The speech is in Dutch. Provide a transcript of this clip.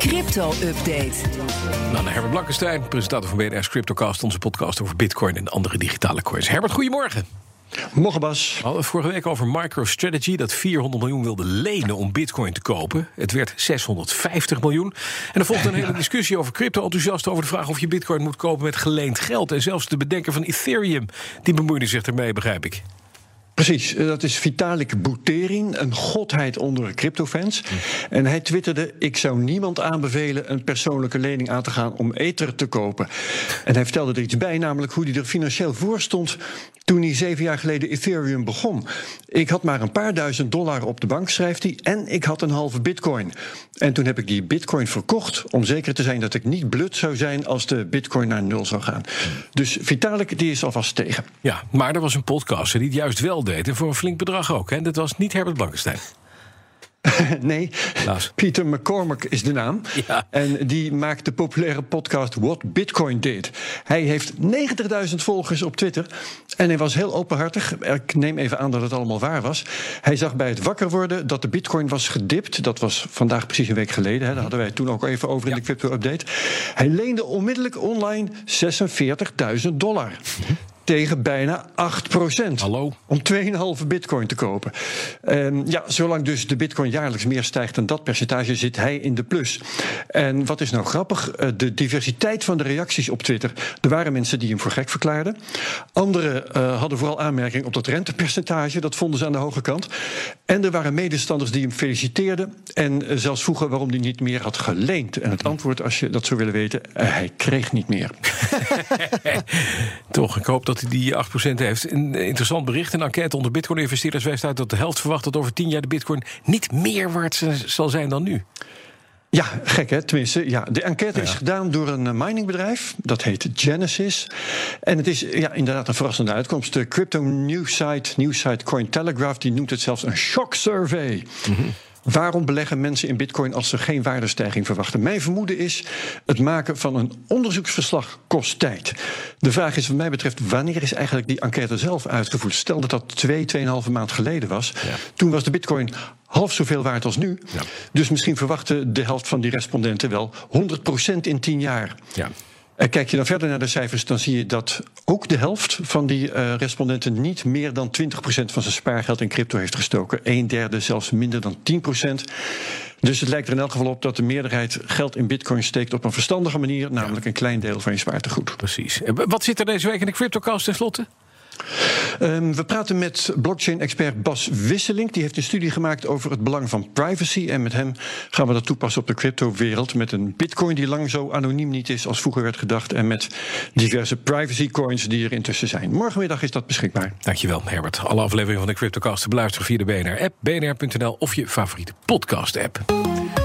Crypto-update. Nou, naar Herbert Blankenstein, presentator van BNR's Cryptocast... onze podcast over bitcoin en andere digitale coins. Herbert, goedemorgen. Morgen Bas. We hadden het vorige week over MicroStrategy... dat 400 miljoen wilde lenen om bitcoin te kopen. Het werd 650 miljoen. En er volgde een hele discussie over crypto-enthousiasten... over de vraag of je bitcoin moet kopen met geleend geld. En zelfs de bedenker van Ethereum, die bemoeide zich ermee, begrijp ik. Precies, eh, dat is Vitalik Buterin, een godheid onder cryptofans. En hij twitterde: Ik zou niemand aanbevelen een persoonlijke lening aan te gaan om ether te kopen. En hij vertelde er iets bij, namelijk hoe hij er financieel voor stond toen hij zeven jaar geleden Ethereum begon. Ik had maar een paar duizend dollar op de bank, schrijft hij, en ik had een halve bitcoin. En toen heb ik die bitcoin verkocht om zeker te zijn dat ik niet blut zou zijn als de bitcoin naar nul zou gaan. Dus Vitalik die is alvast tegen. Ja, maar er was een podcast die het juist wel deed. En voor een flink bedrag ook. En dat was niet Herbert Blankenstein. nee. Peter McCormack is de naam. Ja. En die maakt de populaire podcast What Bitcoin Did. Hij heeft 90.000 volgers op Twitter. En hij was heel openhartig. Ik neem even aan dat het allemaal waar was. Hij zag bij het wakker worden dat de bitcoin was gedipt. Dat was vandaag precies een week geleden. Hè. Daar hadden wij het toen ook even over in de crypto-update. Hij leende onmiddellijk online 46.000 dollar. Tegen bijna 8% Hallo? Om 2,5 bitcoin te kopen. En ja, zolang dus de bitcoin jaarlijks meer stijgt dan dat percentage, zit hij in de plus. En wat is nou grappig? Eh, De diversiteit van de reacties op Twitter. Er waren mensen die hem voor gek verklaarden. Anderen eh, hadden vooral aanmerking op dat rentepercentage. Dat vonden ze aan de hoge kant. En er waren medestanders die hem feliciteerden. En eh, zelfs vroegen waarom hij niet meer had geleend. En het antwoord, als je dat zou willen weten, hij kreeg niet meer. Toch, ik hoop dat hij die 8% heeft. Een interessant bericht. Een enquête onder bitcoin-investeerders wijst uit dat de helft verwacht dat over 10 jaar de bitcoin niet meer waard zal zijn dan nu. Ja, gek hè, tenminste. Ja, de enquête is Ja. gedaan door een eh, miningbedrijf. Dat heet Genesis. En het is ja, inderdaad een verrassende uitkomst. De crypto nieuwsite, Cointelegraph... die noemt het zelfs een shock survey. Waarom beleggen mensen in bitcoin als ze geen waardestijging verwachten? Mijn vermoeden is, het maken van een onderzoeksverslag kost tijd. De vraag is wat mij betreft, wanneer is eigenlijk die enquête zelf uitgevoerd? Stel dat dat twee, tweeënhalve maand geleden was. Toen was de bitcoin half zoveel waard als nu. Ja. Dus misschien verwachten de helft van die respondenten wel 100% in 10 jaar. Ja. En kijk je dan verder naar de cijfers, dan zie je dat ook de helft van die eh, respondenten niet meer dan 20% van zijn spaargeld in crypto heeft gestoken. Een derde zelfs minder dan 10%. Dus het lijkt er in elk geval op dat de meerderheid geld in bitcoin steekt op een verstandige manier, namelijk een klein deel van je spaartegoed. Precies. En Wat zit er deze week in de CryptoCast tenslotte? Ehm, we praten met blockchain-expert Bas Wisseling. Die heeft een studie gemaakt over het belang van privacy. En met hem gaan we dat toepassen op de crypto-wereld. Met een bitcoin die lang zo anoniem niet is als vroeger werd gedacht. En met diverse privacy-coins die er intussen zijn. Morgenmiddag is dat beschikbaar. Dankjewel, Herbert. Alle afleveringen van de CryptoCast te beluisteren via de BNR-app, bnr.nl of je favoriete podcast-app.